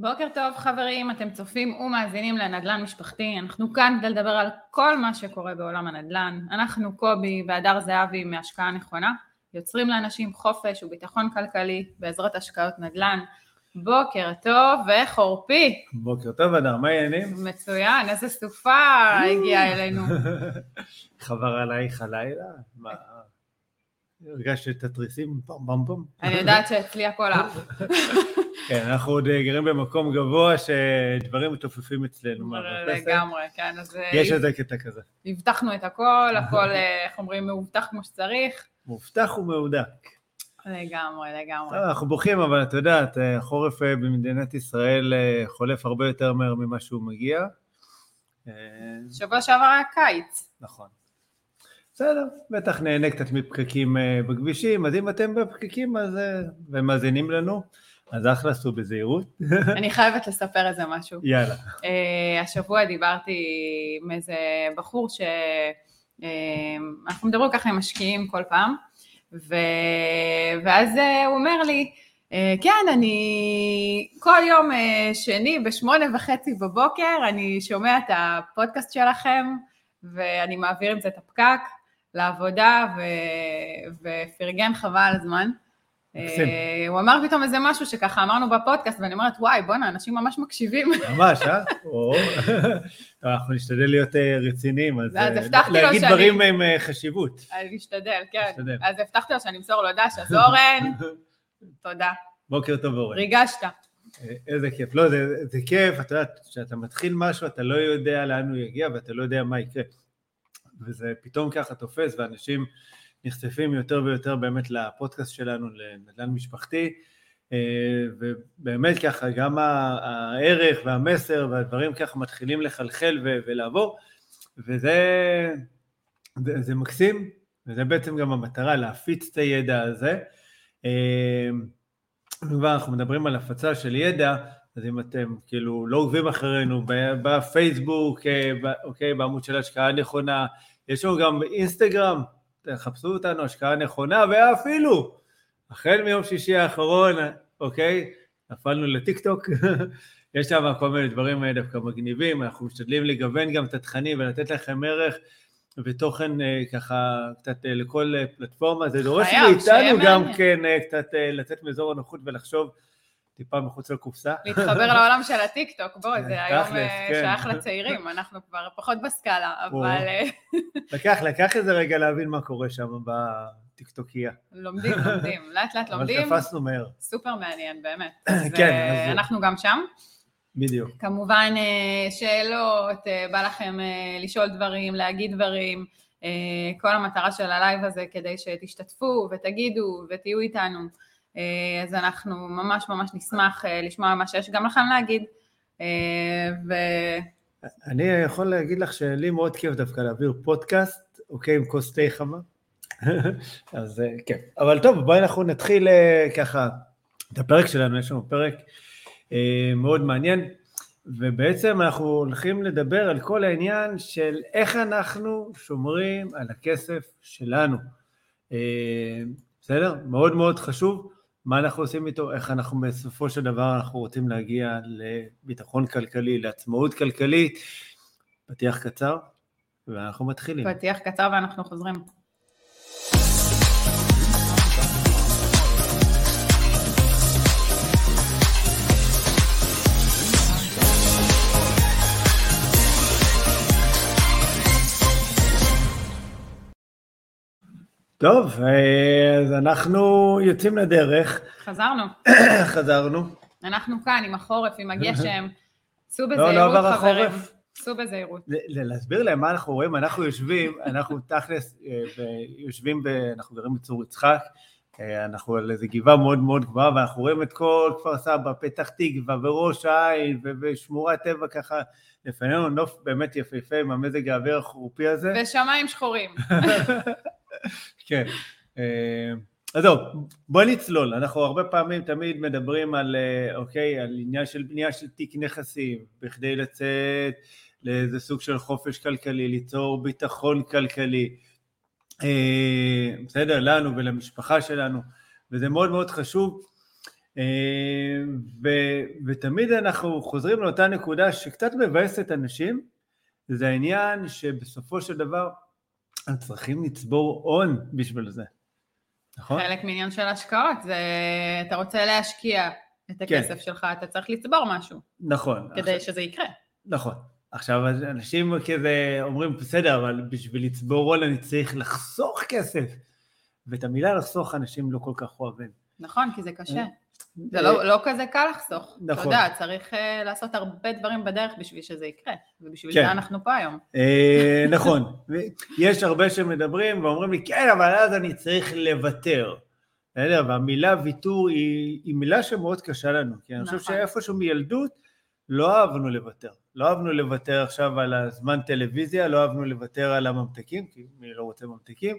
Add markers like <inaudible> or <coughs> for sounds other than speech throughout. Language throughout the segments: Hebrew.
בוקר טוב חברים, אתם צופים ומאזינים לנדל"ן משפחתי, אנחנו כאן כדי לדבר על כל מה שקורה בעולם הנדל"ן, אנחנו קובי והדר זהבי מהשקעה נכונה, יוצרים לאנשים חופש וביטחון כלכלי בעזרת השקעות נדל"ן, בוקר טוב וחורפי. בוקר טוב אדר, מה העניינים? מצוין, איזה סופה הגיעה אלינו. <laughs> חבר עלייך הלילה? מה? הרגשת את התריסים? פם פם פם. אני יודעת שאצלי הכל עף. כן, אנחנו עוד גרים במקום גבוה שדברים מתעופפים אצלנו. לגמרי, כן. אז אה, יש איזה קטע כזה. הבטחנו את הכל, הכל, אה, איך אומרים, מאובטח כמו שצריך. מובטח ומהודק. לגמרי, לגמרי. אנחנו בוכים, אבל את יודעת, החורף אה, במדינת ישראל חולף הרבה יותר מהר ממה שהוא מגיע. שבוע שעבר היה קיץ. נכון. בסדר, בטח נהנה קצת מפקקים בכבישים, אז אם אתם בפקקים אז, ומאזינים לנו, אז אחלה עשו בזהירות. <laughs> אני חייבת לספר איזה משהו. יאללה. Uh, השבוע דיברתי עם איזה בחור אה, uh, מדברים ככה עם משקיעים כל פעם, ו... ואז uh, הוא אומר לי, uh, כן, אני כל יום uh, שני בשמונה וחצי בבוקר, אני שומע את הפודקאסט שלכם, ואני מעביר עם זה את הפקק לעבודה, ו... ופרגן חבל על הזמן. אה, הוא אמר פתאום איזה משהו שככה אמרנו בפודקאסט, ואני אומרת, וואי, בואנה, אנשים ממש מקשיבים. ממש, אה? אנחנו נשתדל להיות אה, רציניים, אז אה, להגיד דברים עם חשיבות. אני אשתדל, כן. אז הבטחתי לו שאני אמסור לו דש, אז אורן, <laughs> תודה. בוקר טוב, אורן. ריגשת. איזה כיף. לא, זה, זה כיף, אתה יודע, כשאתה מתחיל משהו, אתה לא יודע לאן הוא יגיע ואתה לא יודע מה יקרה. וזה פתאום ככה תופס, ואנשים... נחשפים יותר ויותר באמת לפודקאסט שלנו, לנדל"ן משפחתי, אה, ובאמת ככה גם הערך והמסר והדברים ככה מתחילים לחלחל ולעבור, וזה זה, זה מקסים, וזה בעצם גם המטרה, להפיץ את הידע הזה. אה, כבר אנחנו מדברים על הפצה של ידע, אז אם אתם כאילו לא עוקבים אחרינו בפייסבוק, אה, אוקיי, בעמוד של השקעה נכונה, יש לנו גם אינסטגרם, תחפשו אותנו, השקעה נכונה, ואפילו, החל מיום שישי האחרון, אוקיי, נפלנו לטיק טוק, <laughs> יש שם כל מיני דברים דווקא מגניבים, אנחנו משתדלים לגוון גם את התכנים ולתת לכם ערך ותוכן אה, ככה קצת אה, לכל אה, פלטפורמה, זה דורש מאיתנו גם כן קצת לצאת מאזור הנוחות ולחשוב טיפה מחוץ לקופסה. להתחבר לעולם של הטיקטוק, בוא, זה היום כן. שייך לצעירים, אנחנו כבר פחות בסקאלה, אבל... לקח, לקח איזה רגע להבין מה קורה שם בטיקטוקייה. לומדים, לומדים, לאט לאט לומדים. אבל תפסנו מהר. סופר מעניין, באמת. <clears throat> כן. אז אנחנו גם שם. בדיוק. כמובן, אה, שאלות, אה, בא לכם אה, לשאול דברים, להגיד דברים. כל המטרה של הלייב הזה כדי שתשתתפו ותגידו ותהיו איתנו. אה, אז אנחנו ממש ממש נשמח אה, לשמוע מה שיש גם לכם להגיד. אה, ו... אני יכול להגיד לך שלי מאוד כיף דווקא להעביר פודקאסט, אוקיי, עם כוס תה חמה. <laughs> אז כן. אבל טוב, בואי אנחנו נתחיל ככה את הפרק שלנו, יש לנו פרק מאוד מעניין, ובעצם אנחנו הולכים לדבר על כל העניין של איך אנחנו שומרים על הכסף שלנו. בסדר? מאוד מאוד חשוב. מה אנחנו עושים איתו, איך אנחנו בסופו של דבר אנחנו רוצים להגיע לביטחון כלכלי, לעצמאות כלכלית. פתיח קצר, ואנחנו מתחילים. פתיח קצר ואנחנו חוזרים. טוב, אז אנחנו יוצאים לדרך. חזרנו. <coughs> חזרנו. אנחנו כאן עם החורף, עם הגשם. <coughs> סעו בזהירות, לא, לא חברים. סעו בזהירות. להסביר להם מה אנחנו רואים, אנחנו יושבים, אנחנו תכלס אה, יושבים, אנחנו גרים בצור יצחק, אה, אנחנו על איזו גבעה מאוד מאוד גבוהה, ואנחנו רואים את כל כפר סבא, פתח תקווה וראש העין ושמורת טבע ככה לפנינו, נוף באמת יפהפה עם המזג האוויר החורפי הזה. ושמיים שחורים. <laughs> כן. אה, אז זהו, בוא נצלול, אנחנו הרבה פעמים תמיד מדברים על, אה, אוקיי, על עניין של בנייה של תיק נכסים, בכדי לצאת לאיזה סוג של חופש כלכלי, ליצור ביטחון כלכלי, אה, בסדר, לנו ולמשפחה שלנו, וזה מאוד מאוד חשוב. ו, ותמיד אנחנו חוזרים לאותה נקודה שקצת מבאסת אנשים, זה העניין שבסופו של דבר הם צריכים לצבור הון בשביל זה, נכון? חלק מעניין של השקעות, זה אתה רוצה להשקיע את כן. הכסף שלך, אתה צריך לצבור משהו, נכון. כדי שזה יקרה. נכון. עכשיו, אנשים כזה אומרים, בסדר, אבל בשביל לצבור הון אני צריך לחסוך כסף. ואת המילה לחסוך אנשים לא כל כך אוהבים. נכון, כי זה קשה. אה, זה לא, לא כזה קל לחסוך. אתה נכון. יודע, צריך uh, לעשות הרבה דברים בדרך בשביל שזה יקרה, ובשביל כן. זה אנחנו פה היום. אה, נכון. יש הרבה שמדברים ואומרים לי, כן, אבל אז אני צריך לוותר. בסדר, והמילה ויתור היא, היא מילה שמאוד קשה לנו, כי אני חושב נכון. שאיפשהו מילדות לא אהבנו לוותר. לא אהבנו לוותר עכשיו על הזמן טלוויזיה, לא אהבנו לוותר על הממתקים, כי מי לא רוצה ממתקים,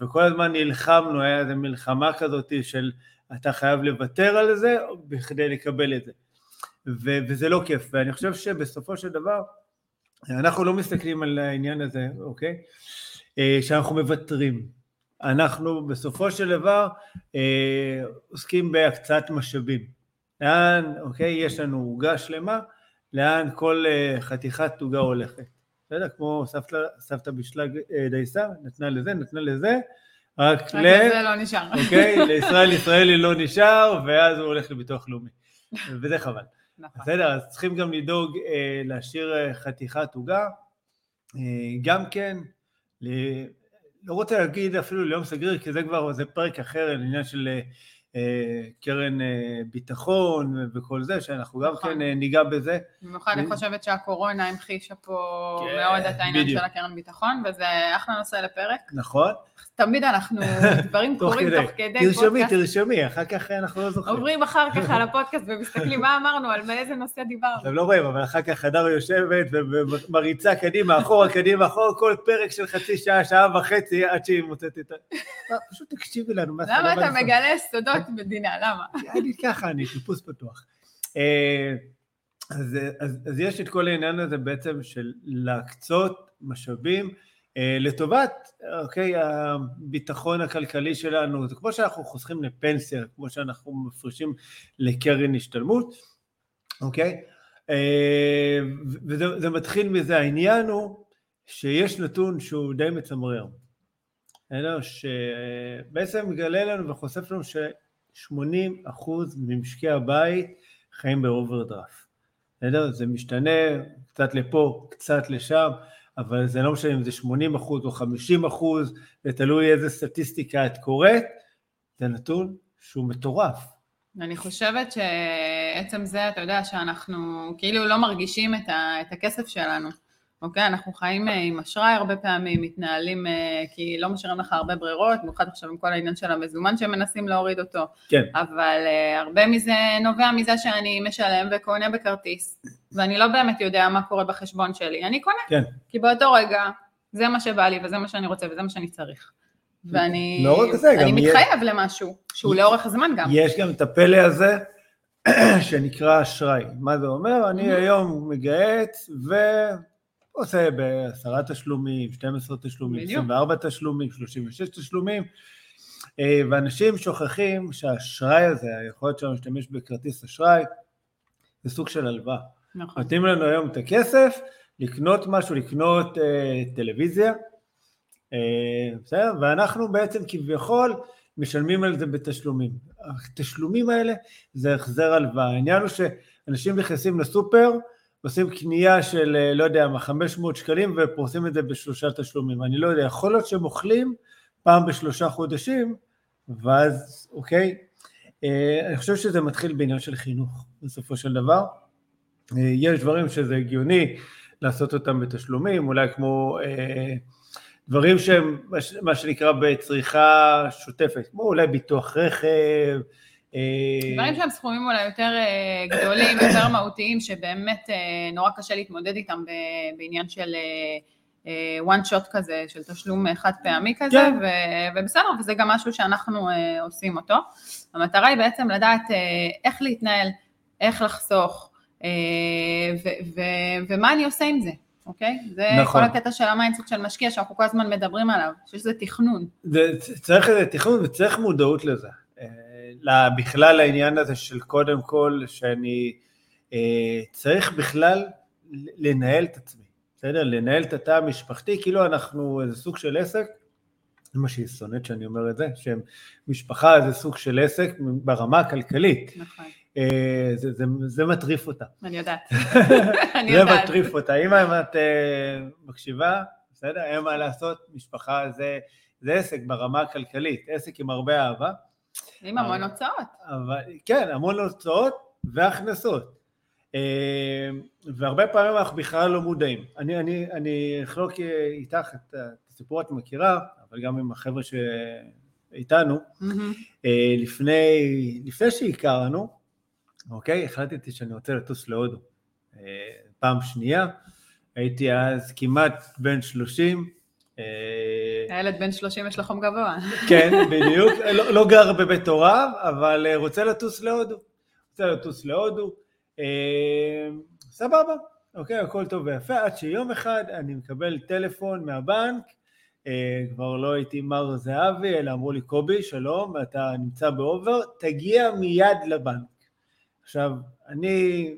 וכל הזמן נלחמנו, היה איזו מלחמה כזאת של אתה חייב לוותר על זה בכדי לקבל את זה. ו- וזה לא כיף, ואני חושב שבסופו של דבר, אנחנו לא מסתכלים על העניין הזה, אוקיי? אה, שאנחנו מוותרים. אנחנו בסופו של דבר אה, עוסקים בהקצאת משאבים. לאן, אוקיי, יש לנו עוגה שלמה, לאן כל אה, חתיכת עוגה הולכת. בסדר? כמו סבתא, סבתא בישלה אה, דייסה, נתנה לזה, נתנה לזה, רק ל... לזה לא נשאר. אוקיי? לישראל ישראלי לא נשאר, ואז הוא הולך לביטוח לאומי. וזה חבל. נכון. בסדר, אז צריכים גם לדאוג אה, להשאיר אה, חתיכת עוגה. אה, גם כן, ל... לא רוצה להגיד אפילו ליום סגריר, כי זה כבר, זה פרק אחר, עניין של אה, אה, קרן אה, ביטחון וכל זה, שאנחנו גם נכון. כן אה, ניגע בזה. במיוחד אני חושבת שהקורונה המחישה פה כן, מאוד את העניין בדיוק. של הקרן ביטחון, וזה אחלה נושא לפרק. נכון? תמיד אנחנו, <laughs> דברים קורים. תוך כדי תרשמי, פודקאסט. תרשמי, אחר כך אנחנו לא זוכרים. עוברים אחר כך על הפודקאסט ומסתכלים מה אמרנו, על מאיזה נושא דיברנו. אתם לא רואים, אבל אחר כך הדר יושבת ומריצה קדימה, אחורה, קדימה, אחורה, כל פרק של חצי שעה, שעה וחצי, עד שהיא מוצאת את ה... אה, פשוט תקשיבי לנו. מה למה אתה לעשות? מגלה סודות מדינה? למה? אני ככה, אני טיפוס פתוח. אה, אז, אז, אז יש את כל העניין הזה בעצם של להקצות משאבים לטובת, אוקיי, הביטחון הכלכלי שלנו, זה כמו שאנחנו חוסכים לפנסיה, כמו שאנחנו מפרישים לקרן השתלמות, אוקיי? אה, וזה זה מתחיל מזה, העניין הוא שיש נתון שהוא די מצמרר? שבעצם מגלה לנו וחושף לנו ש-80% ממשקי הבית חיים באוברדרפט. זה משתנה קצת לפה, קצת לשם, אבל זה לא משנה אם זה 80 אחוז או 50 אחוז, זה תלוי איזה סטטיסטיקה את קוראת, זה נתון שהוא מטורף. אני חושבת שעצם זה, אתה יודע, שאנחנו כאילו לא מרגישים את, ה, את הכסף שלנו. אוקיי? אנחנו חיים אה, עם אשראי הרבה פעמים, מתנהלים אה, כי לא משאירים לך הרבה ברירות, במיוחד עכשיו עם כל העניין של המזומן שמנסים להוריד אותו. כן. אבל uh, הרבה מזה נובע מזה שאני משלם וקונה בכרטיס, ואני לא באמת יודע מה קורה בחשבון שלי, אני קונה, כן. כי באותו רגע זה מה שבא לי וזה מה שאני רוצה וזה מה שאני צריך. ואני לא רק זה, אני מתחייב למשהו, שהוא לאורך הזמן גם. יש גם את הפלא הזה <clears throat> שנקרא אשראי. מה זה אומר? אני. היום מגהץ ועושה בעשרה תשלומים, 12 תשלומים, בדיוק. 24 תשלומים, 36 תשלומים, אה, ואנשים שוכחים שהאשראי הזה, היכולת שלנו להשתמש בכרטיס אשראי, זה סוג של הלוואה. נכון. נותנים לנו היום את הכסף לקנות משהו, לקנות אה, טלוויזיה, אה, בסדר? ואנחנו בעצם כביכול משלמים על זה בתשלומים. התשלומים האלה זה החזר הלוואה. העניין הוא שאנשים נכנסים לסופר, עושים קנייה של, אה, לא יודע מה, 500 שקלים ופורסים את זה בשלושה תשלומים. אני לא יודע, יכול להיות שהם אוכלים פעם בשלושה חודשים, ואז, אוקיי? אה, אני חושב שזה מתחיל בעניין של חינוך, בסופו של דבר. אה, יש דברים שזה הגיוני לעשות אותם בתשלומים, אולי כמו אה, דברים שהם מה שנקרא בצריכה שוטפת, כמו אולי ביטוח רכב. אה, דברים שהם סכומים אולי יותר אה, גדולים, <coughs> יותר מהותיים, שבאמת אה, נורא קשה להתמודד איתם בעניין של אה, אה, one shot כזה, של תשלום אה, חד פעמי כזה, כן. ו- ובסדר, וזה גם משהו שאנחנו אה, עושים אותו. המטרה היא בעצם לדעת אה, איך להתנהל, איך לחסוך, אה, ו- ו- ומה אני עושה עם זה, אוקיי? זה נכון. כל הקטע של ה mindset של משקיע שאנחנו כל הזמן מדברים עליו, שיש לזה תכנון. זה, צריך איזה תכנון וצריך מודעות לזה. בכלל לעניין הזה של קודם כל, שאני אה, צריך בכלל לנהל את עצמי, בסדר? לנהל את התא המשפחתי, כאילו אנחנו איזה סוג של עסק, זה מה שהיא שונאת שאני אומר את זה, שמשפחה זה סוג של עסק ברמה הכלכלית. נכון. אה, זה, זה, זה מטריף אותה. אני יודעת. <laughs> אני יודעת. זה מטריף אותה. אם את אה, מקשיבה, בסדר? אין מה לעשות, משפחה זה, זה עסק ברמה הכלכלית, עסק עם הרבה אהבה. עם המון הוצאות. אבל, כן, המון הוצאות והכנסות. אה, והרבה פעמים אנחנו בכלל לא מודעים. אני, אני, אני אחלוק איתך את הסיפור את מכירה, אבל גם עם החבר'ה שאיתנו. Mm-hmm. לפני, לפני שהכרנו, אוקיי? החלטתי שאני רוצה לטוס להודו. אה, פעם שנייה, הייתי אז כמעט בן 30. אה, הילד בן 30 יש לו חום גבוה. כן, בדיוק. לא, לא גר בבית הוריו, אבל אה, רוצה לטוס להודו. רוצה לטוס להודו. סבבה, אוקיי, הכל טוב ויפה, עד שיום אחד אני מקבל טלפון מהבנק, כבר לא הייתי מר זהבי, אלא אמרו לי, קובי, שלום, אתה נמצא באובר, תגיע מיד לבנק. עכשיו, אני,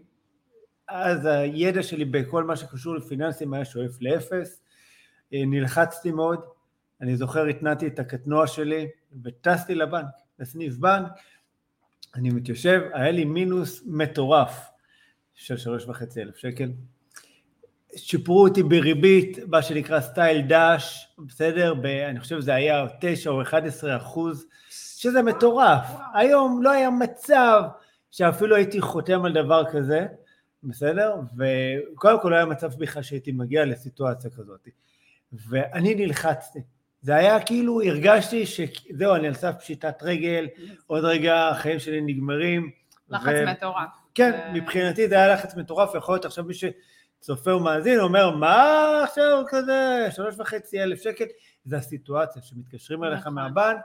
אז הידע שלי בכל מה שקשור לפיננסים היה שואף לאפס, אה, נלחצתי מאוד, אני זוכר התנעתי את הקטנוע שלי וטסתי לבנק, לסניף בנק, אני מתיישב, היה לי מינוס מטורף של שלוש וחצי אלף שקל. שיפרו אותי בריבית, מה שנקרא סטייל דאש, בסדר? ב, אני חושב שזה היה 9 או 11 אחוז, שזה מטורף. היום לא היה מצב שאפילו הייתי חותם על דבר כזה, בסדר? וקודם כל לא היה מצב בכלל שהייתי מגיע לסיטואציה כזאת. ואני נלחצתי. זה היה כאילו, הרגשתי שזהו, אני על סף פשיטת רגל, עוד רגע החיים שלי נגמרים. לחץ ו... מטורף. כן, ו... מבחינתי זה היה לחץ מטורף, יכול להיות עכשיו מי שצופה ומאזין אומר, מה עכשיו כזה, שלוש וחצי אלף שקל, זה הסיטואציה שמתקשרים אליך נכון. מהבנק,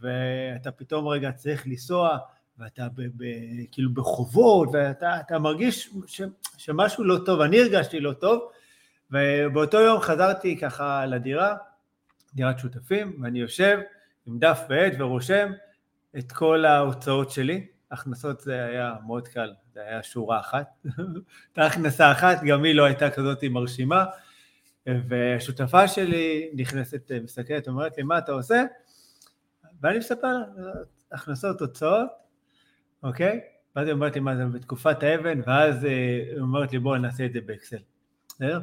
ואתה פתאום רגע צריך לנסוע, ואתה ב, ב, כאילו בחובות, ואתה מרגיש ש, שמשהו לא טוב, אני הרגשתי לא טוב, ובאותו יום חזרתי ככה לדירה, דירת שותפים, ואני יושב עם דף ועט ורושם את כל ההוצאות שלי, הכנסות זה היה מאוד קל, זה היה שורה אחת, <laughs> הייתה הכנסה אחת, גם היא לא הייתה כזאת מרשימה, והשותפה שלי נכנסת, מסתכלת, אומרת לי, מה אתה עושה? ואני מספר לה, הכנסות, הוצאות, אוקיי? ואז היא אומרת לי, מה זה בתקופת האבן, ואז אה, היא אומרת לי, בואו נעשה את זה באקסל. בסדר?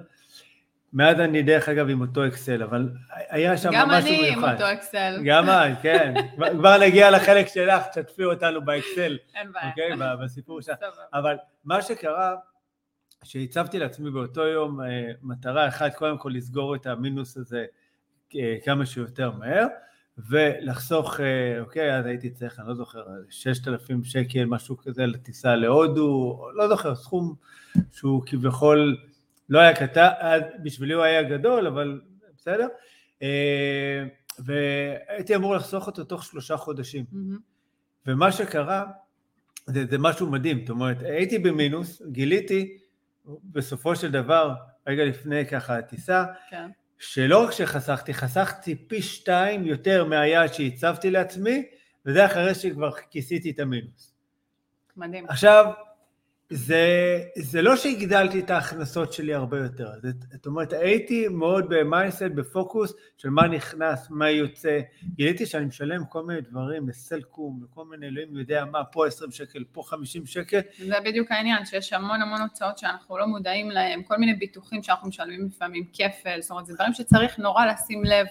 מאז אני דרך אגב עם אותו אקסל, אבל היה שם משהו מיוחד. גם אני עם אותו אקסל. גם את, כן. <laughs> כבר נגיע לחלק שלך, תשתפי אותנו באקסל. אין בעיה. אוקיי? בסיפור שלך. אבל מה שקרה, שהצבתי לעצמי באותו יום אה, מטרה אחת, קודם כל לסגור את המינוס הזה אה, כמה שיותר מהר. ולחסוך, אה, אוקיי, אז הייתי צריך, אני לא זוכר, 6,000 שקל, משהו כזה, לטיסה להודו, לא זוכר, סכום שהוא כביכול לא היה קטן, בשבילי הוא היה גדול, אבל בסדר. אה, והייתי אמור לחסוך אותו תוך שלושה חודשים. Mm-hmm. ומה שקרה, זה, זה משהו מדהים, זאת אומרת, הייתי במינוס, גיליתי בסופו של דבר, רגע לפני ככה הטיסה, כן. שלא רק שחסכתי, חסכתי פי שתיים יותר מהיעד שהצבתי לעצמי, וזה אחרי שכבר כיסיתי את המינוס. מדהים. עכשיו, זה, זה לא שהגדלתי את ההכנסות שלי הרבה יותר, זאת אומרת, הייתי מאוד ב mindset, בפוקוס של מה נכנס, מה יוצא, גיליתי שאני משלם כל מיני דברים לסלקום, לכל מיני אלוהים יודע מה, פה 20 שקל, פה 50 שקל. זה בדיוק העניין, שיש המון המון הוצאות שאנחנו לא מודעים להם, כל מיני ביטוחים שאנחנו משלמים לפעמים, כפל, זאת אומרת, זה דברים שצריך נורא לשים לב.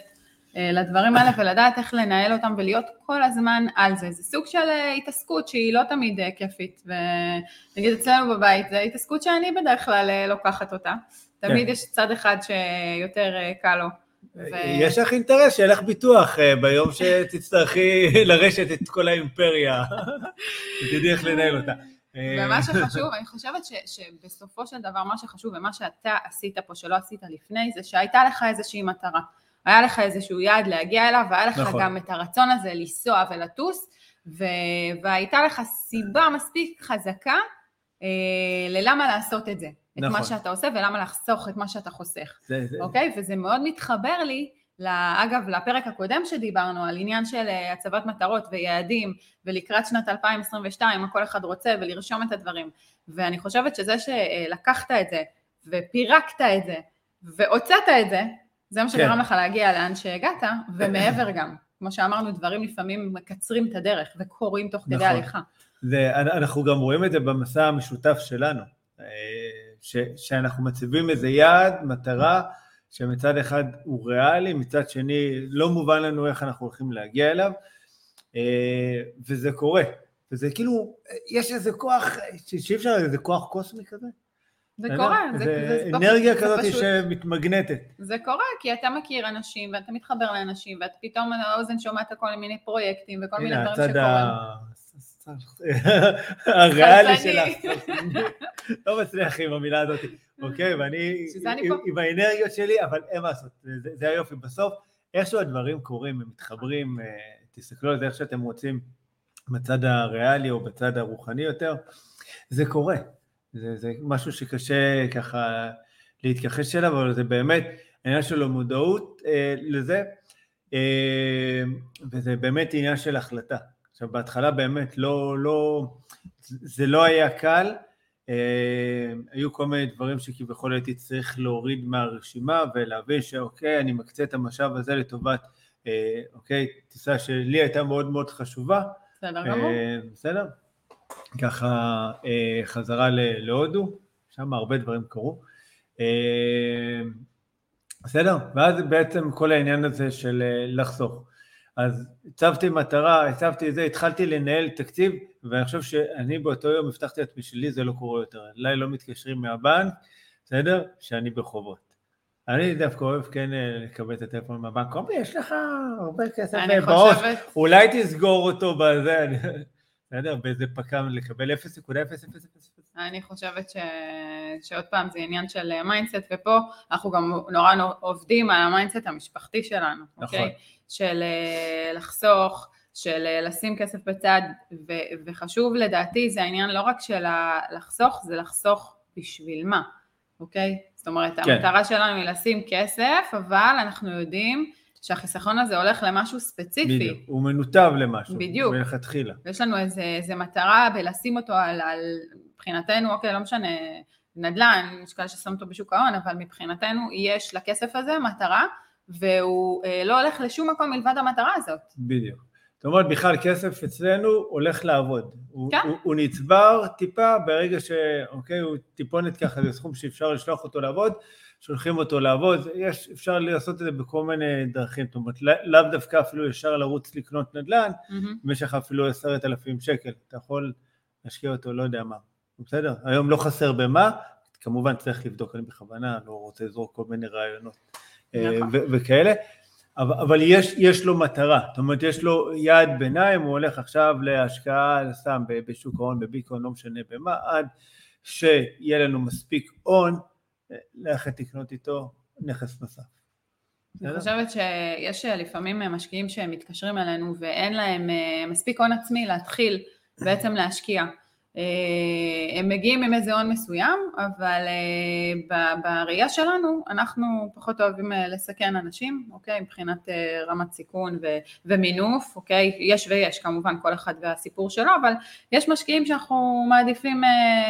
אה, לדברים האלה ולדעת איך לנהל אותם ולהיות כל הזמן על זה. זה סוג של אה, התעסקות שהיא לא תמיד אה, כיפית, ונגיד אצלנו בבית, זו התעסקות שאני בדרך כלל לוקחת אותה. תמיד כן. יש צד אחד שיותר קל לו. ו... יש לך אינטרס שיהיה לך ביטוח ביום שתצטרכי <laughs> לרשת את כל האימפריה, <laughs> ותדעי איך לנהל אותה. ומה שחשוב, <laughs> אני חושבת ש, שבסופו של דבר מה שחשוב ומה שאתה עשית פה שלא עשית לפני, זה שהייתה לך איזושהי מטרה. היה לך איזשהו יעד להגיע אליו, והיה לך נכון. גם את הרצון הזה לנסוע ולטוס, ו... והייתה לך סיבה מספיק חזקה אה, ללמה לעשות את זה, נכון. את מה נכון. שאתה עושה ולמה לחסוך את מה שאתה חוסך, זה, זה... אוקיי? וזה מאוד מתחבר לי אגב, לפרק הקודם שדיברנו על עניין של אה, הצבת מטרות ויעדים ולקראת שנת 2022, מה כל אחד רוצה ולרשום את הדברים. ואני חושבת שזה שלקחת את זה ופירקת את זה והוצאת את זה, זה מה כן. שגרם כן. לך להגיע לאן שהגעת, ומעבר גם. כמו שאמרנו, דברים לפעמים מקצרים את הדרך וקורים תוך נכון. כדי הליכה. ואנחנו גם רואים את זה במסע המשותף שלנו, אה, ש, שאנחנו מציבים איזה יעד, מטרה, שמצד אחד הוא ריאלי, מצד שני לא מובן לנו איך אנחנו הולכים להגיע אליו, אה, וזה קורה. וזה כאילו, יש איזה כוח, שאי אפשר איזה כוח קוסמי כזה? זה קורה, זה, זה, זה אנרגיה כזאת פשוט, שמתמגנטת. זה קורה, כי אתה מכיר אנשים, ואתה מתחבר לאנשים, ואתה פתאום האוזן שומעת כל מיני פרויקטים, וכל מיני דברים שקורים. הנה, הצד הריאלי שלך. לא מצליח עם המילה הזאת, אוקיי? ואני עם האנרגיות שלי, אבל אין מה לעשות, זה היופי. בסוף, איכשהו הדברים קורים, הם מתחברים, אה, תסתכלו על זה איך שאתם רוצים, בצד הריאלי או בצד הרוחני יותר, זה קורה. זה, זה משהו שקשה ככה להתכחש אליו, אבל זה באמת עניין של המודעות אה, לזה, אה, וזה באמת עניין של החלטה. עכשיו בהתחלה באמת לא, לא, זה לא היה קל, אה, היו כל מיני דברים שכביכול הייתי צריך להוריד מהרשימה ולהבין שאוקיי, אני מקצה את המשאב הזה לטובת, אה, אוקיי, טיסה שלי הייתה מאוד מאוד חשובה. בסדר גמור. אה, בסדר? ככה אה, חזרה להודו, שם הרבה דברים קרו. אה, בסדר? ואז בעצם כל העניין הזה של אה, לחסוך. אז הצבתי מטרה, הצבתי את זה, התחלתי לנהל תקציב, ואני חושב שאני באותו יום הבטחתי לעצמי שלי זה לא קורה יותר. אליי לא מתקשרים מהבנק, בסדר? שאני בחובות. אני דווקא אוהב כן לקבל את הטלפון מהבנק, קובי, יש לך הרבה כסף בעו"ש, אולי תסגור אותו בזה, <laughs> בסדר? באיזה פק"ם לקבל 0.0000. אני חושבת ש... שעוד פעם זה עניין של mindset, ופה אנחנו גם נורא עובדים על ה mindset המשפחתי שלנו, נכון. אוקיי? של אה, לחסוך, של אה, לשים כסף בצד, ו... וחשוב לדעתי זה העניין לא רק של לחסוך, זה לחסוך בשביל מה, אוקיי? זאת אומרת, כן. המטרה שלנו היא לשים כסף, אבל אנחנו יודעים שהחיסכון הזה הולך למשהו ספציפי. בדיוק, הוא מנותב למשהו. בדיוק. מלכתחילה. יש לנו איזה, איזה מטרה בלשים אותו על, על, מבחינתנו, אוקיי, לא משנה, נדל"ן, יש כאלה ששמים אותו בשוק ההון, אבל מבחינתנו יש לכסף הזה מטרה, והוא אה, לא הולך לשום מקום מלבד המטרה הזאת. בדיוק. זאת אומרת, בכלל כסף אצלנו הולך לעבוד. כן. הוא, הוא, הוא נצבר טיפה ברגע שאוקיי, הוא טיפונת ככה, זה סכום שאפשר לשלוח אותו לעבוד, שולחים אותו לעבוד, יש, אפשר לעשות את זה בכל מיני דרכים, זאת אומרת, לאו דווקא אפילו ישר לרוץ לקנות נדל"ן, יש לך אפילו עשרת אלפים שקל, אתה יכול להשקיע אותו, לא יודע מה, בסדר? היום לא חסר במה, כמובן צריך לבדוק, אני בכוונה לא רוצה לזרוק כל מיני רעיונות אה, נכון. וכאלה, אבל, אבל יש, יש לו מטרה, זאת אומרת יש לו יעד ביניים, הוא הולך עכשיו להשקעה, סתם בשוק ההון, בביקון, לא משנה במה, עד שיהיה לנו מספיק הון ללכת לקנות איתו נכס נוסף. אני חושבת שיש לפעמים משקיעים שהם מתקשרים אלינו ואין להם אה, מספיק הון עצמי להתחיל בעצם להשקיע. אה, הם מגיעים עם איזה הון מסוים, אבל אה, בראייה שלנו אנחנו פחות אוהבים לסכן אנשים, אוקיי? מבחינת רמת סיכון ומינוף, אוקיי? יש ויש כמובן כל אחד והסיפור שלו, אבל יש משקיעים שאנחנו מעדיפים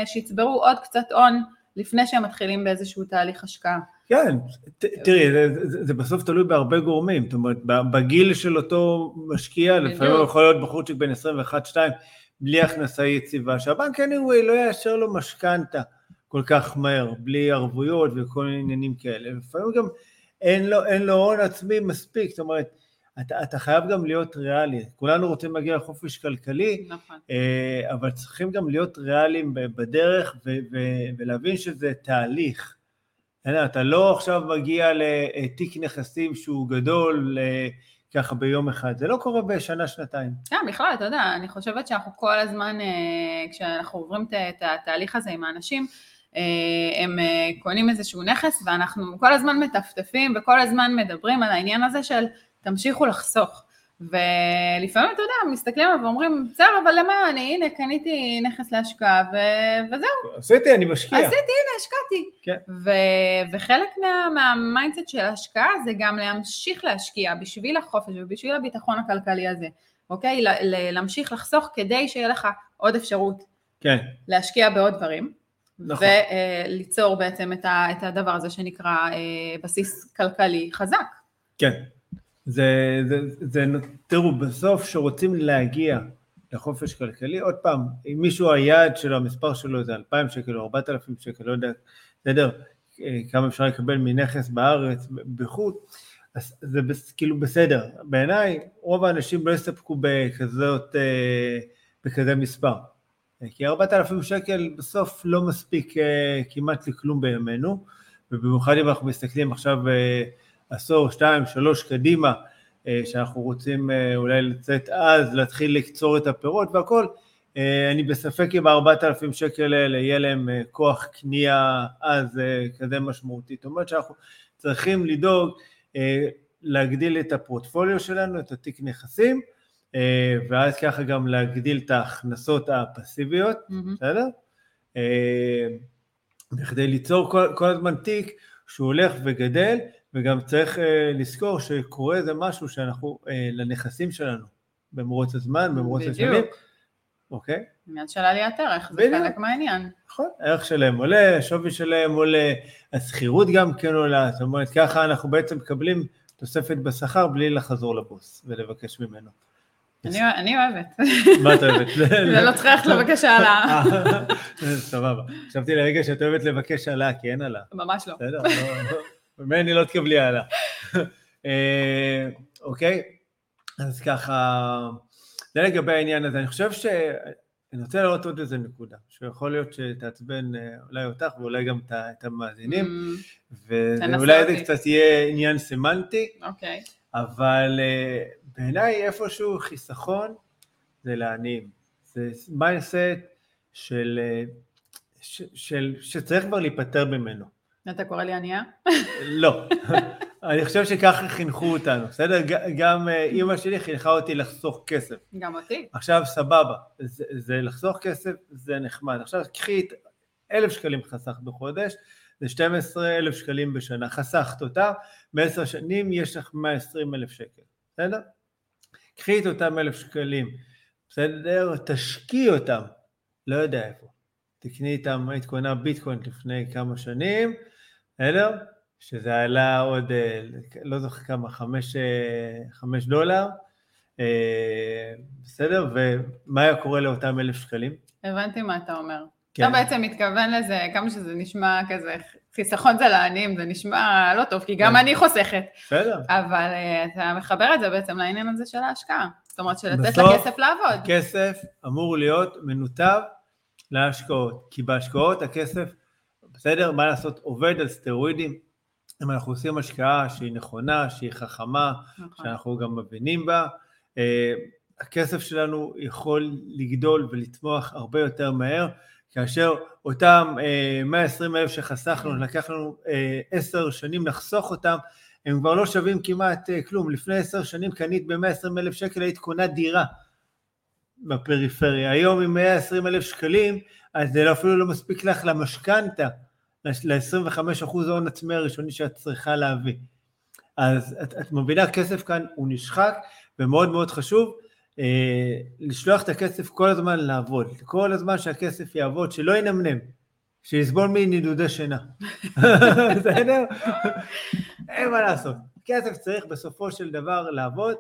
שיצברו עוד קצת הון לפני שהם מתחילים באיזשהו תהליך השקעה. כן, תראי, זה, זה, זה בסוף תלוי בהרבה גורמים, זאת אומרת, בגיל של אותו משקיע, לפעמים הוא יכול להיות בחורצ'יק בין 21-2, בלי הכנסה יציבה, שהבנק anyway לא יאשר לו משכנתה כל כך מהר, בלי ערבויות וכל מיני עניינים כאלה, לפעמים גם אין לו, אין לו הון עצמי מספיק, זאת אומרת, אתה, אתה חייב גם להיות ריאלי. כולנו רוצים להגיע לחופש כלכלי, נכון. אה, אבל צריכים גם להיות ריאליים בדרך ו, ו, ולהבין שזה תהליך. אתה לא עכשיו מגיע לתיק נכסים שהוא גדול ככה ביום אחד, זה לא קורה בשנה, שנתיים. כן, בכלל, אתה יודע, אני חושבת שאנחנו כל הזמן, אה, כשאנחנו עוברים את התהליך הזה עם האנשים, אה, הם קונים איזשהו נכס ואנחנו כל הזמן מטפטפים וכל הזמן מדברים על העניין הזה של תמשיכו לחסוך. ולפעמים, אתה יודע, מסתכלים עליו ואומרים, בסדר, אבל למה אני, הנה, קניתי נכס להשקעה, ו- וזהו. עשיתי, אני משקיע. עשיתי, הנה, השקעתי. כן. ו- וחלק מה- מה mindset של ההשקעה זה גם להמשיך להשקיע בשביל החופש ובשביל הביטחון הכלכלי הזה, אוקיי? ל- ל- להמשיך לחסוך כדי שיהיה לך עוד אפשרות כן, להשקיע בעוד דברים. נכון. וליצור בעצם את, ה- את הדבר הזה שנקרא אה, בסיס כלכלי חזק. כן. זה, זה, זה, תראו, בסוף כשרוצים להגיע לחופש כלכלי, עוד פעם, אם מישהו היעד שלו, המספר שלו זה 2,000 שקל או 4,000 שקל, לא יודע, בסדר, כמה אפשר לקבל מנכס בארץ, בחו"ל, אז זה כאילו בסדר. בעיניי, רוב האנשים לא יסתפקו בכזאת, אה, בכזה מספר. כי 4,000 שקל בסוף לא מספיק אה, כמעט לכלום בימינו, ובמיוחד אם אנחנו מסתכלים עכשיו אה, עשור, שתיים, שלוש קדימה, אה, שאנחנו רוצים אה, אולי לצאת אז, להתחיל לקצור את הפירות והכל, אה, אני בספק אם ה-4,000 שקל האלה יהיה להם כוח קנייה אז כזה משמעותי. זאת אומרת שאנחנו צריכים לדאוג להגדיל את הפורטפוליו שלנו, את התיק נכסים, ואז ככה גם להגדיל את ההכנסות הפסיביות. בסדר? בכדי ליצור כל, כל הזמן תיק שהוא הולך וגדל, וגם צריך אה, לזכור שקורה איזה משהו שאנחנו, אה, לנכסים שלנו, במרוץ הזמן, במרוץ השנים, בדיוק. אוקיי? עניין של עליית ערך, זה. חלק מהעניין. נכון, הערך שלהם עולה, השווי שלהם עולה, השכירות גם כן עולה, זאת אומרת ככה אנחנו בעצם מקבלים תוספת בשכר בלי לחזור לבוס ולבקש ממנו. אני, אוהבת. מה את אוהבת? <laughs> זה לא צריך ללכת לבקש העלאה. אה, <laughs> סבבה. חשבתי לרגע שאת אוהבת לבקש העלאה, כי אין העלאה. ממש לא. בסדר, לא- ממני לא תקבלי העלאה. אה, אוקיי? אז ככה, זה לגבי העניין הזה. אני חושב ש... אני רוצה להראות עוד איזה נקודה, שיכול להיות שתעצבן אה, אולי אותך ואולי גם את המאזינים, אמ, ואולי זה. קצת יהיה עניין סמנטי, אוקיי. אבל אה, בעיניי איפשהו חיסכון זה לעניים. זה mindset של, אה, ש- של, שצריך כבר להיפטר ממנו. אתה קורא לי ענייה? לא, אני חושב שככה חינכו אותנו, בסדר? גם אה, אימא שלי חינכה אותי לחסוך כסף. גם אותי. עכשיו סבבה, זה, זה לחסוך כסף זה נחמד. עכשיו קחי את אלף שקלים חסכת בחודש, זה 12 אלף שקלים בשנה, חסכת אותה, בעשר שנים יש לך 120 אלף שקל, בסדר? קחי את אותם אלף שקלים, בסדר? תשקיעי אותם, לא יודע איפה. תקני איתם, היית קונה ביטקוין לפני כמה שנים, בסדר? שזה עלה עוד, אה, לא זוכר כמה, חמש, אה, חמש דולר, אה, בסדר? ומה היה קורה לאותם אלף שקלים? הבנתי מה אתה אומר. כן. אתה בעצם מתכוון לזה, כמה שזה נשמע כזה, חיסכון זה לעניים, זה נשמע לא טוב, כי גם כן. אני חוסכת, בסדר? אבל אתה מחבר את זה בעצם לעניין הזה של ההשקעה. זאת אומרת, של לתת בסוף- לכסף לעבוד. הכסף אמור להיות מנותב להשקעות, כי בהשקעות הכסף, בסדר, מה לעשות, עובד על סטרואידים. אם אנחנו עושים השקעה שהיא נכונה, שהיא חכמה, נכון. שאנחנו גם מבינים בה, אה, הכסף שלנו יכול לגדול ולצמוח הרבה יותר מהר, כאשר אותם אה, 120 אלף שחסכנו, לקח לנו אה, עשר שנים לחסוך אותם, הם כבר לא שווים כמעט אה, כלום. לפני עשר שנים קנית ב-120 אלף שקל, היית קונה דירה בפריפריה. היום עם 120 אלף שקלים, אז זה אפילו לא מספיק לך למשכנתה, ל-25% ההון עצמי הראשוני שאת צריכה להביא. אז את, את מבינה, כסף כאן הוא נשחק, ומאוד מאוד חשוב אה, לשלוח את הכסף כל הזמן לעבוד. כל הזמן שהכסף יעבוד, שלא ינמנם, שיסבול מנדודי שינה. <laughs> בסדר? אין מה לעשות. כסף צריך בסופו של דבר לעבוד,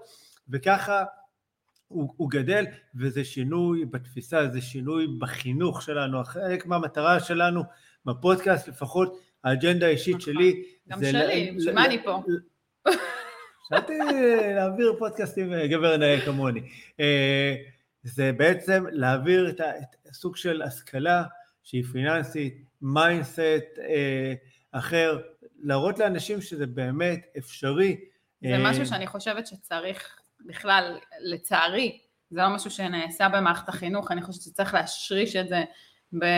וככה הוא, הוא גדל, וזה שינוי בתפיסה, זה שינוי בחינוך שלנו. חלק מהמטרה שלנו בפודקאסט, לפחות האג'נדה האישית נכון. שלי, גם שלי, בשביל מה אני פה? חשבתי להעביר פודקאסט עם אה, גבר נאה כמוני. אה, זה בעצם להעביר את הסוג של השכלה שהיא פיננסית, mindset אה, אחר, להראות לאנשים שזה באמת אפשרי. זה משהו שאני חושבת שצריך בכלל, לצערי, זה לא משהו שנעשה במערכת החינוך, אני חושבת שצריך להשריש את זה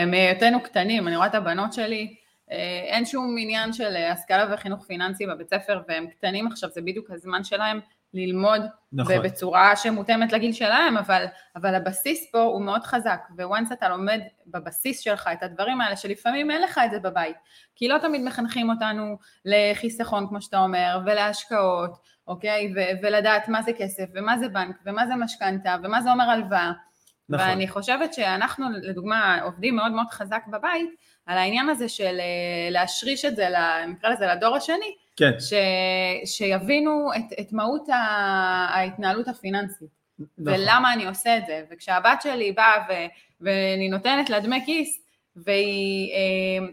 מהיותנו קטנים. אני רואה את הבנות שלי, אה, אין שום עניין של אה, השכלה וחינוך פיננסי בבית ספר, והם קטנים עכשיו, זה בדיוק הזמן שלהם ללמוד נכון. בצורה שמותאמת לגיל שלהם, אבל, אבל הבסיס פה הוא מאוד חזק, וואנס אתה לומד בבסיס שלך את הדברים האלה, שלפעמים אין לך את זה בבית, כי לא תמיד מחנכים אותנו לחיסכון, כמו שאתה אומר, ולהשקעות, אוקיי? ו- ולדעת מה זה כסף, ומה זה בנק, ומה זה משכנתה, ומה זה אומר הלוואה. נכון. ואני חושבת שאנחנו, לדוגמה, עובדים מאוד מאוד חזק בבית, על העניין הזה של אה, להשריש את זה, נקרא לזה לדור השני, כן, ש, שיבינו את, את מהות ההתנהלות הפיננסית, נכון. ולמה אני עושה את זה. וכשהבת שלי באה ו, ואני נותנת לה דמי כיס, והיא אה,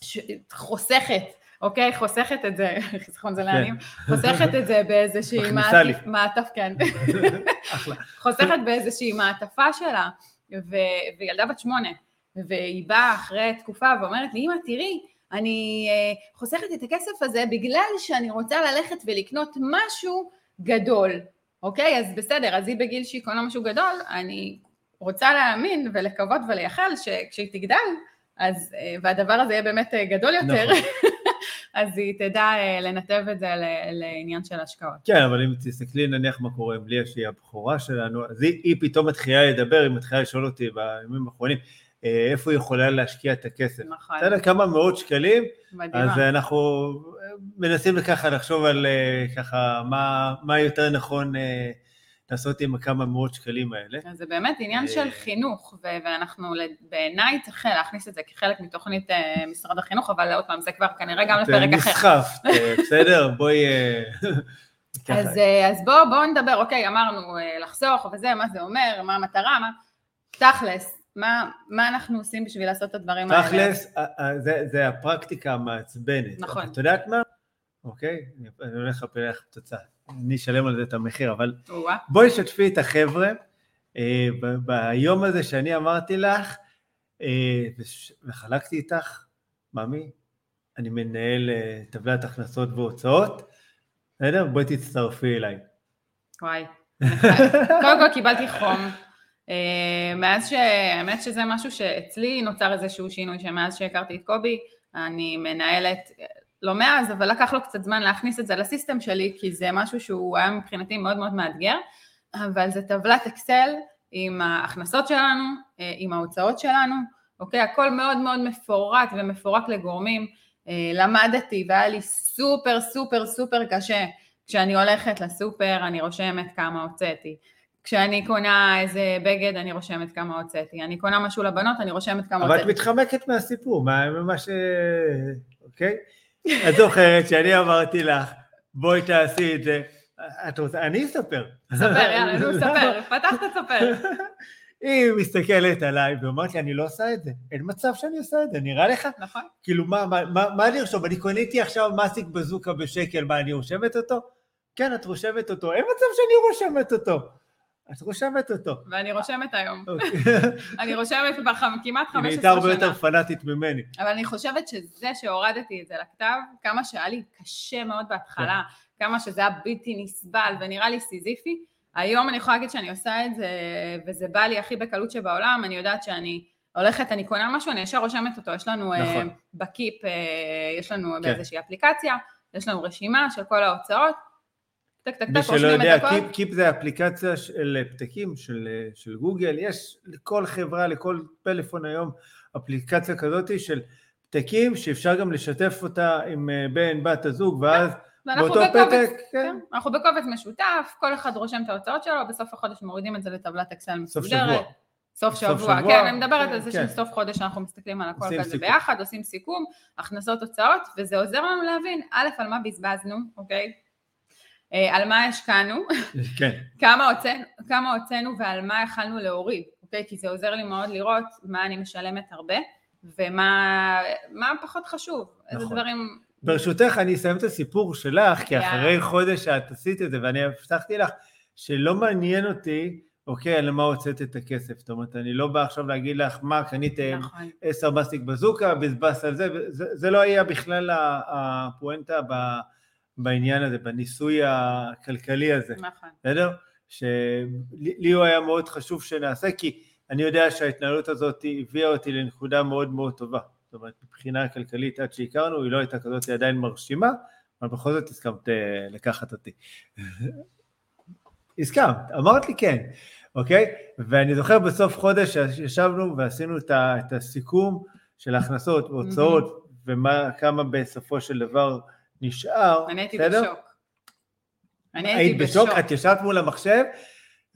ש, חוסכת, אוקיי? חוסכת את זה, <laughs> חיסכון זה לעניים, חוסכת את זה באיזושהי מעטף, כן. <laughs> חוסכת באיזושהי מעטפה שלה, וילדה בת שמונה, והיא באה אחרי תקופה ואומרת לי, אמא תראי, אני אה, חוסכת את הכסף הזה בגלל שאני רוצה ללכת ולקנות משהו גדול, אוקיי? אז בסדר, אז היא בגיל שהיא קונה משהו גדול, אני רוצה להאמין ולקוות ולייחל שכשהיא תגדל, אז, אה, והדבר הזה יהיה באמת אה, גדול יותר, נכון. אז היא תדע אה, לנתב את זה לעניין של השקעות. כן, אבל אם תסתכלי נניח מה קורה עם ליה שהיא הבכורה שלנו, אז היא, היא פתאום מתחילה לדבר, היא מתחילה לשאול אותי בימים האחרונים, אה, איפה היא יכולה להשקיע את הכסף. נכון, יודע כמה מאות שקלים, מדהימה. אז אה, אנחנו מנסים ככה לחשוב על אה, ככה מה, מה יותר נכון אה, לעשות עם הכמה מאות שקלים האלה. זה באמת עניין של אה, חינוך, ואנחנו בעיניי צריך להכניס את זה כחלק מתוכנית אה, משרד החינוך, אבל עוד פעם, זה כבר כנראה גם לפרק אחר. נסחפת, אה, <laughs> בסדר? בואי... <laughs> אז, אז בואו בוא נדבר, אוקיי, אמרנו לחסוך וזה, מה זה אומר, מה המטרה, מה... תכלס, מה, מה אנחנו עושים בשביל לעשות את הדברים האלה? תכלס, זה, זה הפרקטיקה המעצבנת. נכון. את יודעת מה? אוקיי? אני- אני הולך לפלח פצצה. אני אשלם על זה את המחיר, אבל בואי שתפי את החבר'ה אה, ביום הזה שאני אמרתי לך, אה, וש- וחלקתי איתך, ממי, אני מנהל אה, טבלת הכנסות והוצאות, בסדר? בואי תצטרפי אליי. וואי. <laughs> קודם כל קיבלתי חום. אה, מאז ש... האמת שזה משהו שאצלי נוצר איזשהו שינוי, שמאז שהכרתי את קובי, אני מנהלת, לא מאז, אבל לקח לו קצת זמן להכניס את זה לסיסטם שלי, כי זה משהו שהוא היה מבחינתי מאוד מאוד מאתגר, אבל זה טבלת אקסל עם ההכנסות שלנו, אה, עם ההוצאות שלנו, אוקיי? הכל מאוד מאוד מפורט ומפורק לגורמים. אה, למדתי והיה לי סופר סופר סופר קשה כשאני הולכת לסופר אני רושמת כמה הוצאתי. כשאני קונה איזה בגד אני רושמת כמה הוצאתי. אני קונה משהו לבנות אני רושמת כמה אבל את הוצאתי. מתחמקת מהסיפור, מה- ממה ש... אוקיי? את זוכרת שאני אמרתי לך, בואי תעשי את זה. את רוצה, אני אספר. ספר, יאללה, <laughs> נו, ספר. פתחת, ספר. <laughs> היא מסתכלת עליי ואומרת לי, אני לא עושה את זה. אין מצב שאני עושה את זה, נראה לך? נכון? כאילו, מה, מה, מה, מה אני ארשום? אני קניתי עכשיו מסיק בזוקה בשקל, מה, אני רושמת אותו? כן, את רושמת אותו. אין מצב שאני רושמת אותו. את רושמת אותו. ואני רושמת היום. אוקיי. <laughs> אני רושמת כבר כמעט היא 15 הייתה הרבה שנה. יותר פנאטית ממני. אבל אני חושבת שזה שהורדתי את זה לכתב, כמה שהיה לי קשה מאוד בהתחלה, כמה שזה היה בלתי נסבל ונראה לי סיזיפי, היום אני יכולה להגיד שאני עושה את זה, וזה בא לי הכי בקלות שבעולם, אני יודעת שאני הולכת, אני קונה משהו, אני ישר רושמת אותו, יש לנו אה, נכון. ב Keep, אה, יש לנו כן. באיזושהי אפליקציה, יש לנו רשימה של כל ההוצאות, טק טק טק, רושמים יודע, את הכל, Keep, Keep זה אפליקציה של פתקים של, של גוגל, יש לכל חברה, לכל פלאפון היום אפליקציה כזאת של פתקים שאפשר גם לשתף אותה עם אה, בן, בת הזוג, ואז באותו בקובץ, פתק, כן, כן, אנחנו בקובץ משותף, כל אחד רושם את ההוצאות שלו, בסוף החודש מורידים את זה לטבלת אקסל סוף מסודרת. שבוע. סוף סוף שבוע, שבוע, כן, אני מדברת כן, על זה כן. שסוף חודש אנחנו מסתכלים על הכל כזה סיכום. ביחד, עושים סיכום, הכנסות הוצאות, וזה עוזר לנו להבין, א', על מה בזבזנו, אוקיי? אה, על מה השקענו, <laughs> כן, כמה הוצאנו, כמה הוצאנו ועל מה יכלנו להוריד, אוקיי? כי זה עוזר לי מאוד לראות מה אני משלמת הרבה, ומה מה פחות חשוב, איזה נכון. דברים... ברשותך אני אסיים את הסיפור שלך, כי יאללה. אחרי חודש שאת עשית את זה, ואני הבטחתי לך שלא מעניין אותי, אוקיי, על מה הוצאת את הכסף, זאת אומרת, אני לא בא עכשיו להגיד לך מה קניתם נכון, עשר מסטיק בזוקה, בזבזת על זה, זה, זה לא היה בכלל הפואנטה ב- בעניין הזה, בניסוי הכלכלי הזה, נכון. בסדר? שלי לי הוא היה מאוד חשוב שנעשה, כי אני יודע שההתנהלות הזאת הביאה אותי לנקודה מאוד מאוד טובה. זאת אומרת, מבחינה כלכלית עד שהכרנו, היא לא הייתה כזאת, היא עדיין מרשימה, אבל בכל זאת הסכמת אה, לקחת אותי. <laughs> הסכמת, אמרת לי כן, אוקיי? ואני זוכר בסוף חודש שישבנו ועשינו את, הסיכום של ההכנסות והוצאות, וכמה בסופו של דבר נשאר, אני הייתי בסדר? בשוק. אני היית הייתי בשוק, בשוק. את ישבת מול המחשב,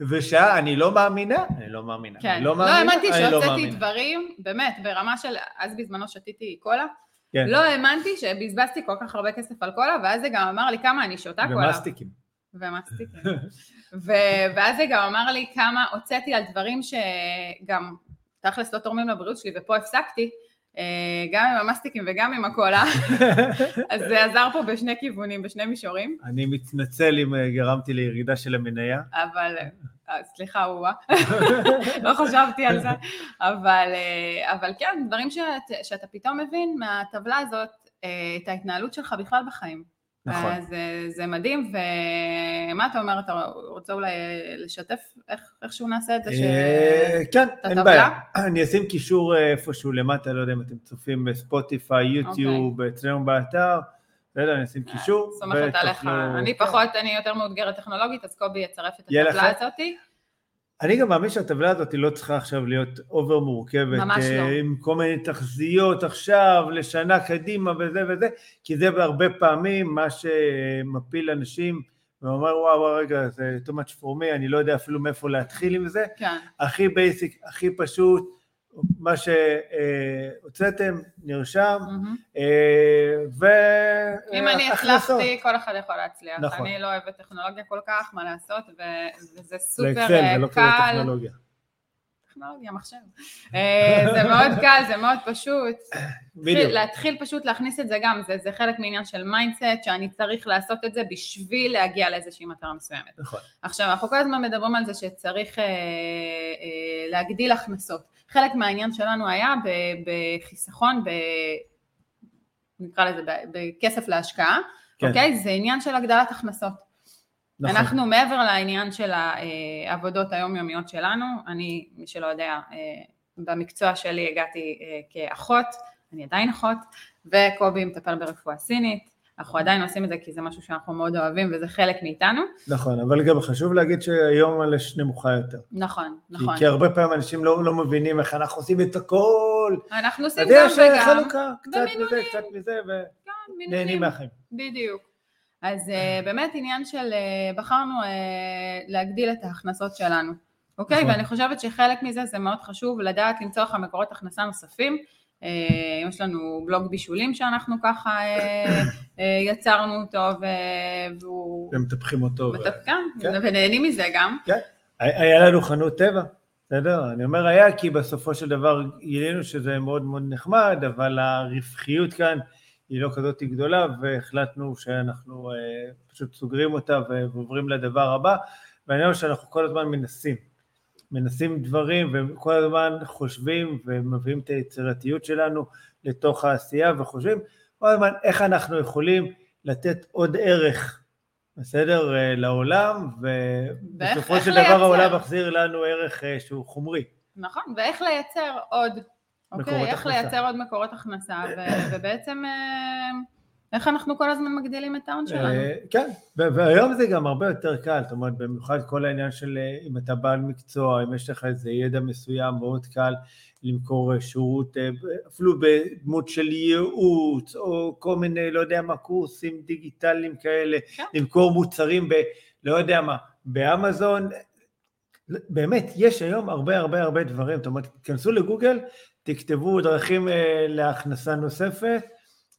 ושעה, אני לא מאמינה, אני לא מאמינה, כן, לא לא האמנתי לא שהוצאתי. דברים, באמת, ברמה של, אז בזמנו שתיתי קולה, כן. לא האמנתי שבזבזתי כל כך הרבה כסף על קולה, ואז זה גם אמר לי כמה אני שותה קולה. ומסטיקים. ומסטיקים. ו- ואז זה גם אמר לי כמה הוצאתי על דברים שגם תכלס לא תורמים לבריאות שלי, ופה הפסקתי, גם עם המסטיקים וגם עם הקולה, <laughs> אז זה עזר פה בשני כיוונים, בשני מישורים, אני מתנצל אם אה, גרמתי לירידה של המניה. אבל, אה, סליחה, וואה, לא חשבתי על זה, אבל, אה, אבל כן, דברים שאת, שאתה פתאום מבין מהטבלה הזאת, אה, את ההתנהלות שלך בכלל בחיים. נכון. אז אה, זה מדהים, ומה אתה אומר, אתה רוצה אולי לשתף איך, איכשהו נעשה את זה? ש... אה, כן, אין? בעיה. <clears throat> אני אשים קישור אה, איפשהו למטה, לא יודע אם אתם צופים בספוטיפיי, יוטיוב, אצלנו באתר. בסדר, אני אשים קישור. אוקיי. סומכת עליך, אני. פחות, אני יותר מאותגרת טכנולוגית, אז קובי יצרף את הטבלה? הזאתי. אני גם מאמין שהטבלה הזאת לא צריכה עכשיו להיות over מורכבת. ממש אה, לא. עם כל מיני תחזיות עכשיו, לשנה קדימה וזה וזה, כי זה בהרבה פעמים מה שמפיל אנשים, ואומר וואו, וואו, רגע, זה too much for me, אני לא יודע אפילו מאיפה להתחיל עם זה. כן, הכי basic, הכי פשוט, מה שהוצאתם, נרשם. אה, ו... אם אני. הצלחתי, כל אחד יכול להצליח. נכון. אני לא אוהבת טכנולוגיה כל כך, מה לעשות, וזה סופר לאקסל, אה, זה לא כזה קל. טכנולוגיה. טכנולוגיה, מחשב. אה, זה מאוד קל, זה מאוד פשוט. בדיוק. להתחיל פשוט להכניס את זה גם, זה, זה חלק מהעניין של mindset, שאני צריך לעשות את זה בשביל להגיע לאיזושהי מטרה מסוימת. נכון. עכשיו, אנחנו כל הזמן מדברים על זה שצריך אה, אה, להגדיל הכנסות. חלק מהעניין שלנו היה בחיסכון, ב... נקרא לזה, בכסף להשקעה, כן. אוקיי? זה עניין של הגדלת הכנסות. נכון. אנחנו מעבר לעניין של העבודות היומיומיות שלנו, אני, מי שלא יודע, אה, במקצוע שלי הגעתי אה, כאחות, אני עדיין אחות, וקובי מטפל ברפואה סינית, אנחנו עדיין עושים את זה כי זה משהו שאנחנו מאוד אוהבים וזה חלק מאיתנו. נכון, אבל גם חשוב להגיד שהיום הלש נמוכה יותר. נכון, כי- נכון. כי הרבה פעמים אנשים לא, לא מבינים איך אנחנו עושים את הכל. אנחנו עושים יש גם וגם, חלוקה, קצת מזה. קצת מזה, כן, ונהנים מינונים. מהחיים. בדיוק. אז uh, באמת עניין של, uh, בחרנו uh, להגדיל את ההכנסות שלנו, אוקיי? נכון. ואני חושבת שחלק מזה זה מאוד חשוב לדעת למצוא לך מקורות הכנסה נוספים. Uh, יש לנו בלוג בישולים שאנחנו ככה uh, <coughs> uh, יצרנו אותו והוא... ומטפחים אותו. מתפקן, כן. ונהנים מזה גם. כן. היה לנו חנות טבע, בסדר? אני אומר היה כי בסופו של דבר גילינו שזה מאוד מאוד נחמד, אבל הרווחיות כאן היא לא כזאת גדולה, והחלטנו שאנחנו אה, פשוט סוגרים אותה ועוברים לדבר הבא, והעניין הוא שאנחנו כל הזמן מנסים. מנסים דברים וכל הזמן חושבים ומביאים את היצירתיות שלנו לתוך העשייה וחושבים כל הזמן איך אנחנו יכולים לתת עוד ערך, בסדר, אה, לעולם, ובסופו של. דבר העולם מחזיר לנו ערך אה, שהוא חומרי. נכון, ואיך לייצר עוד, אוקיי? איך הכנסה. לייצר עוד מקורות הכנסה, ו- ובעצם אה, איך אנחנו כל הזמן מגדילים את ההון שלנו. אה, כן, והיום זה גם הרבה יותר קל, זאת אומרת, במיוחד כל העניין של אה, אם אתה בעל מקצוע, אם יש לך איזה ידע מסוים, מאוד קל למכור אה, שירות, אפילו בדמות של ייעוץ, או כל מיני, לא יודע מה, קורסים דיגיטליים כאלה, כן. למכור מוצרים ב... לא יודע מה, באמזון, באמת, יש היום הרבה הרבה הרבה דברים, זאת אומרת, תיכנסו לגוגל, תכתבו דרכים להכנסה נוספת,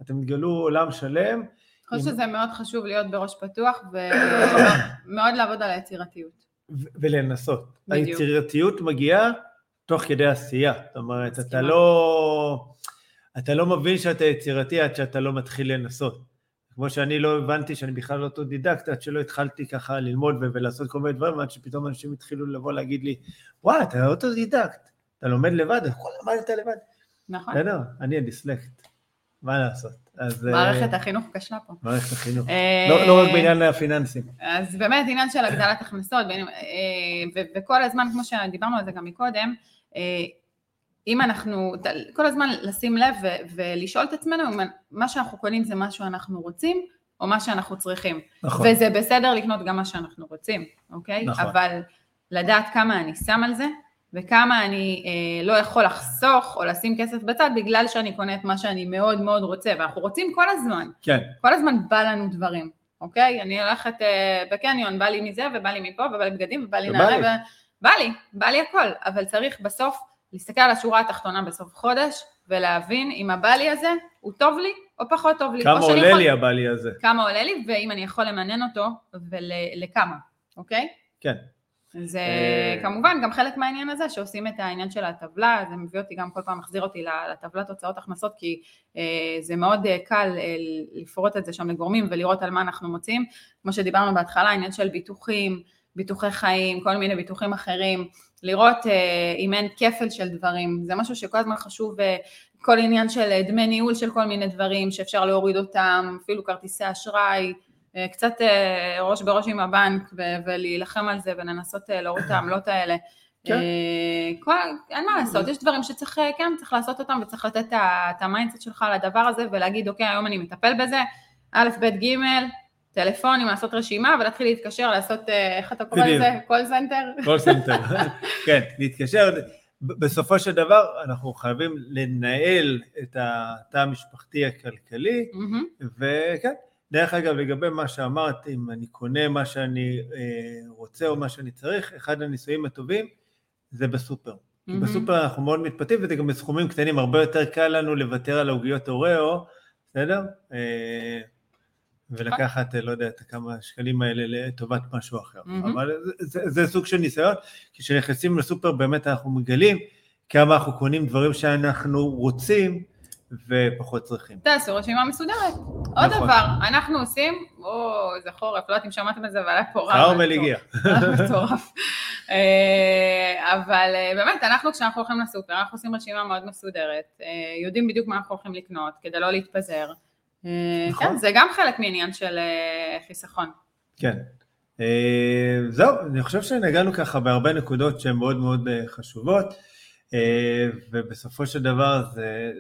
אתם תגלו עולם שלם, אני חושבת אם- שזה מאוד חשוב להיות בראש פתוח ומאוד <coughs> לעבוד על היצירתיות. ולנסות. בדיוק. היצירתיות מגיעה תוך כדי עשייה. זאת אומרת, אתה. לא... אתה לא מבין שאתה יצירתי עד שאתה לא מתחיל לנסות. כמו שאני לא הבנתי שאני בכלל אוטודידקט, עד שלא התחלתי ככה ללמוד ולעשות כל מיני דברים, עד שפתאום אנשים התחילו לבוא להגיד לי, וואי, אתה אוטודידקט, אתה לומד לבד, הכל למדת לבד. נכון? בסדר, אני הדיסלקט, מה לעשות? אז... אה, מערכת החינוך כשלה פה. מערכת החינוך. אה, לא לא רק בעניין הפיננסים. אז באמת עניין של הגדלת הכנסות, בין- ו- וכל הזמן, כמו שדיברנו על זה גם מקודם, אה, אם אנחנו, כל הזמן לשים לב ו- ולשאול את עצמנו, אם מה שאנחנו קונים זה מה שאנחנו רוצים, או מה שאנחנו צריכים. נכון. וזה בסדר לקנות גם מה שאנחנו רוצים, אוקיי? נכון. אבל לדעת כמה אני שם על זה, וכמה אני אה, לא יכול לחסוך או לשים כסף בצד בגלל שאני קונה את מה שאני מאוד מאוד רוצה, ואנחנו רוצים כל הזמן, כן, כל הזמן בא לנו דברים, אוקיי? אני הולכת אה, בקניון, בא לי מזה ובא לי מפה ובא לי בגדים ובא לי נעלי, לי. ו... בא לי, בא לי הכל, אבל צריך בסוף להסתכל על השורה התחתונה בסוף חודש ולהבין אם הבא לי הזה הוא טוב לי או פחות טוב לי. כמה עולה יכול- לי הבעלי הזה? כמה עולה לי ואם אני יכול למנן אותו ולכמה, אוקיי? כן. זה אה, כמובן גם חלק מהעניין הזה שעושים את העניין של הטבלה, זה מביא אותי גם כל פעם מחזיר אותי לטבלת הוצאות הכנסות כי אה, זה מאוד אה, קל לפרוט את זה שם לגורמים ולראות על מה אנחנו מוצאים, כמו שדיברנו בהתחלה, עניין של ביטוחים, ביטוחי חיים, כל מיני ביטוחים אחרים, לראות אה, אם אין כפל של דברים, זה משהו שכל הזמן חשוב, אה, כל עניין של דמי ניהול של כל מיני דברים שאפשר להוריד אותם, אפילו כרטיסי אשראי, קצת אה, ראש בראש עם הבנק ולהילחם על זה ולנסות אה, להוריד את העמלות האלה. כן. אה, כל, אין מה לעשות, יש דברים שצריך, אה, כן, צריך לעשות אותם וצריך לתת את ה mindset שלך לדבר הזה ולהגיד, אוקיי, היום אני מטפל בזה, א', ב', ג', טלפונים, לעשות רשימה ולהתחיל להתקשר, לעשות, אה, איך אתה קורא. לזה? call center? call center. כן, להתקשר. בסופו של דבר אנחנו חייבים לנהל את התא המשפחתי הכלכלי. וכן, דרך אגב, לגבי מה שאמרת, אם אני קונה מה שאני אה, רוצה או מה שאני צריך, אחד הניסויים הטובים זה בסופר. מהמם. בסופר אנחנו מאוד מתפתים, וזה גם בסכומים קטנים, הרבה יותר קל לנו לוותר על העוגיות אוראו, בסדר? אה, ולקחת, אה, לא יודע, את הכמה שקלים האלה לטובת משהו אחר. מהמם. אבל זה, זה, זה סוג של ניסיון, כי כשנכנסים לסופר באמת אנחנו מגלים כמה אנחנו קונים דברים שאנחנו רוצים ופחות צריכים. תעשו רשימה מסודרת. עוד נכון. דבר, אנחנו עושים, או, איזה חורף, לא יודעת אם שמעתם את זה, אבל היה פה רעב. כרמל הגיע. מטורף. <laughs> אה, אבל אה, באמת, אנחנו כשאנחנו הולכים לסופר, אנחנו עושים רשימה מאוד מסודרת, אה, יודעים בדיוק מה אנחנו הולכים לקנות, כדי לא להתפזר. נכון. כן, זה גם חלק מעניין של חיסכון. כן. זהו, אני חושב שנגענו ככה בהרבה נקודות שהן מאוד מאוד חשובות, ובסופו של דבר זה,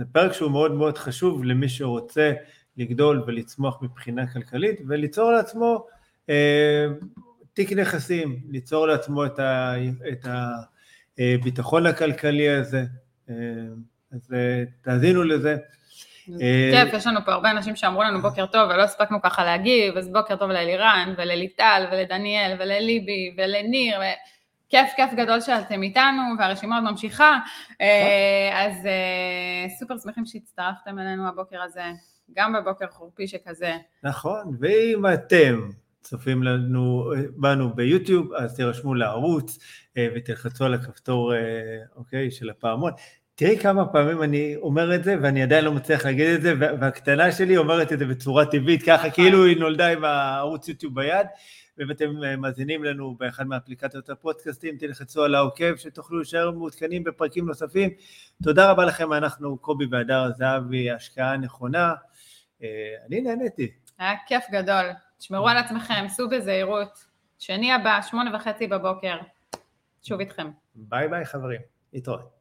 זה פרק שהוא מאוד מאוד חשוב למי שרוצה לגדול ולצמוח מבחינה כלכלית, וליצור לעצמו אה, תיק נכסים, ליצור לעצמו את, ה, את הביטחון הכלכלי הזה. אה, אז אה, תאזינו לזה. אה, כיף, יש לנו פה הרבה אנשים שאמרו לנו בוקר טוב ולא הספקנו ככה להגיב, אז בוקר טוב לאלירן ולליטל ולדניאל ולליבי ולניר, ו... כיף, כיף גדול שאתם איתנו והרשימה עוד ממשיכה, אה, אז אה, סופר שמחים שהצטרפתם אלינו הבוקר הזה, גם בבוקר חורפי שכזה. נכון, ואם אתם צופים לנו, בנו ביוטיוב, אז תירשמו לערוץ אה, ותלחצו על הכפתור, אוקיי, של הפעמון. תראי כמה פעמים אני אומר את זה, ואני עדיין לא מצליח להגיד את זה, וה- והקטנה שלי אומרת את זה בצורה טבעית, ככה נכון. כאילו היא נולדה עם הערוץ יוטיוב ביד, ואם אתם אה, מאזינים לנו באחד מאפליקציות הפודקאסטים, תלחצו על העוקב, שתוכלו להישאר מעודכנים בפרקים נוספים. תודה רבה לכם, אנחנו קובי והדר זהבי, השקעה נכונה. אה, אני נהניתי. היה כיף גדול, תשמרו על עצמכם, סעו בזהירות, שני הבא, שמונה וחצי בבוקר, שוב איתכם. ביי ביי חברים, להתראות.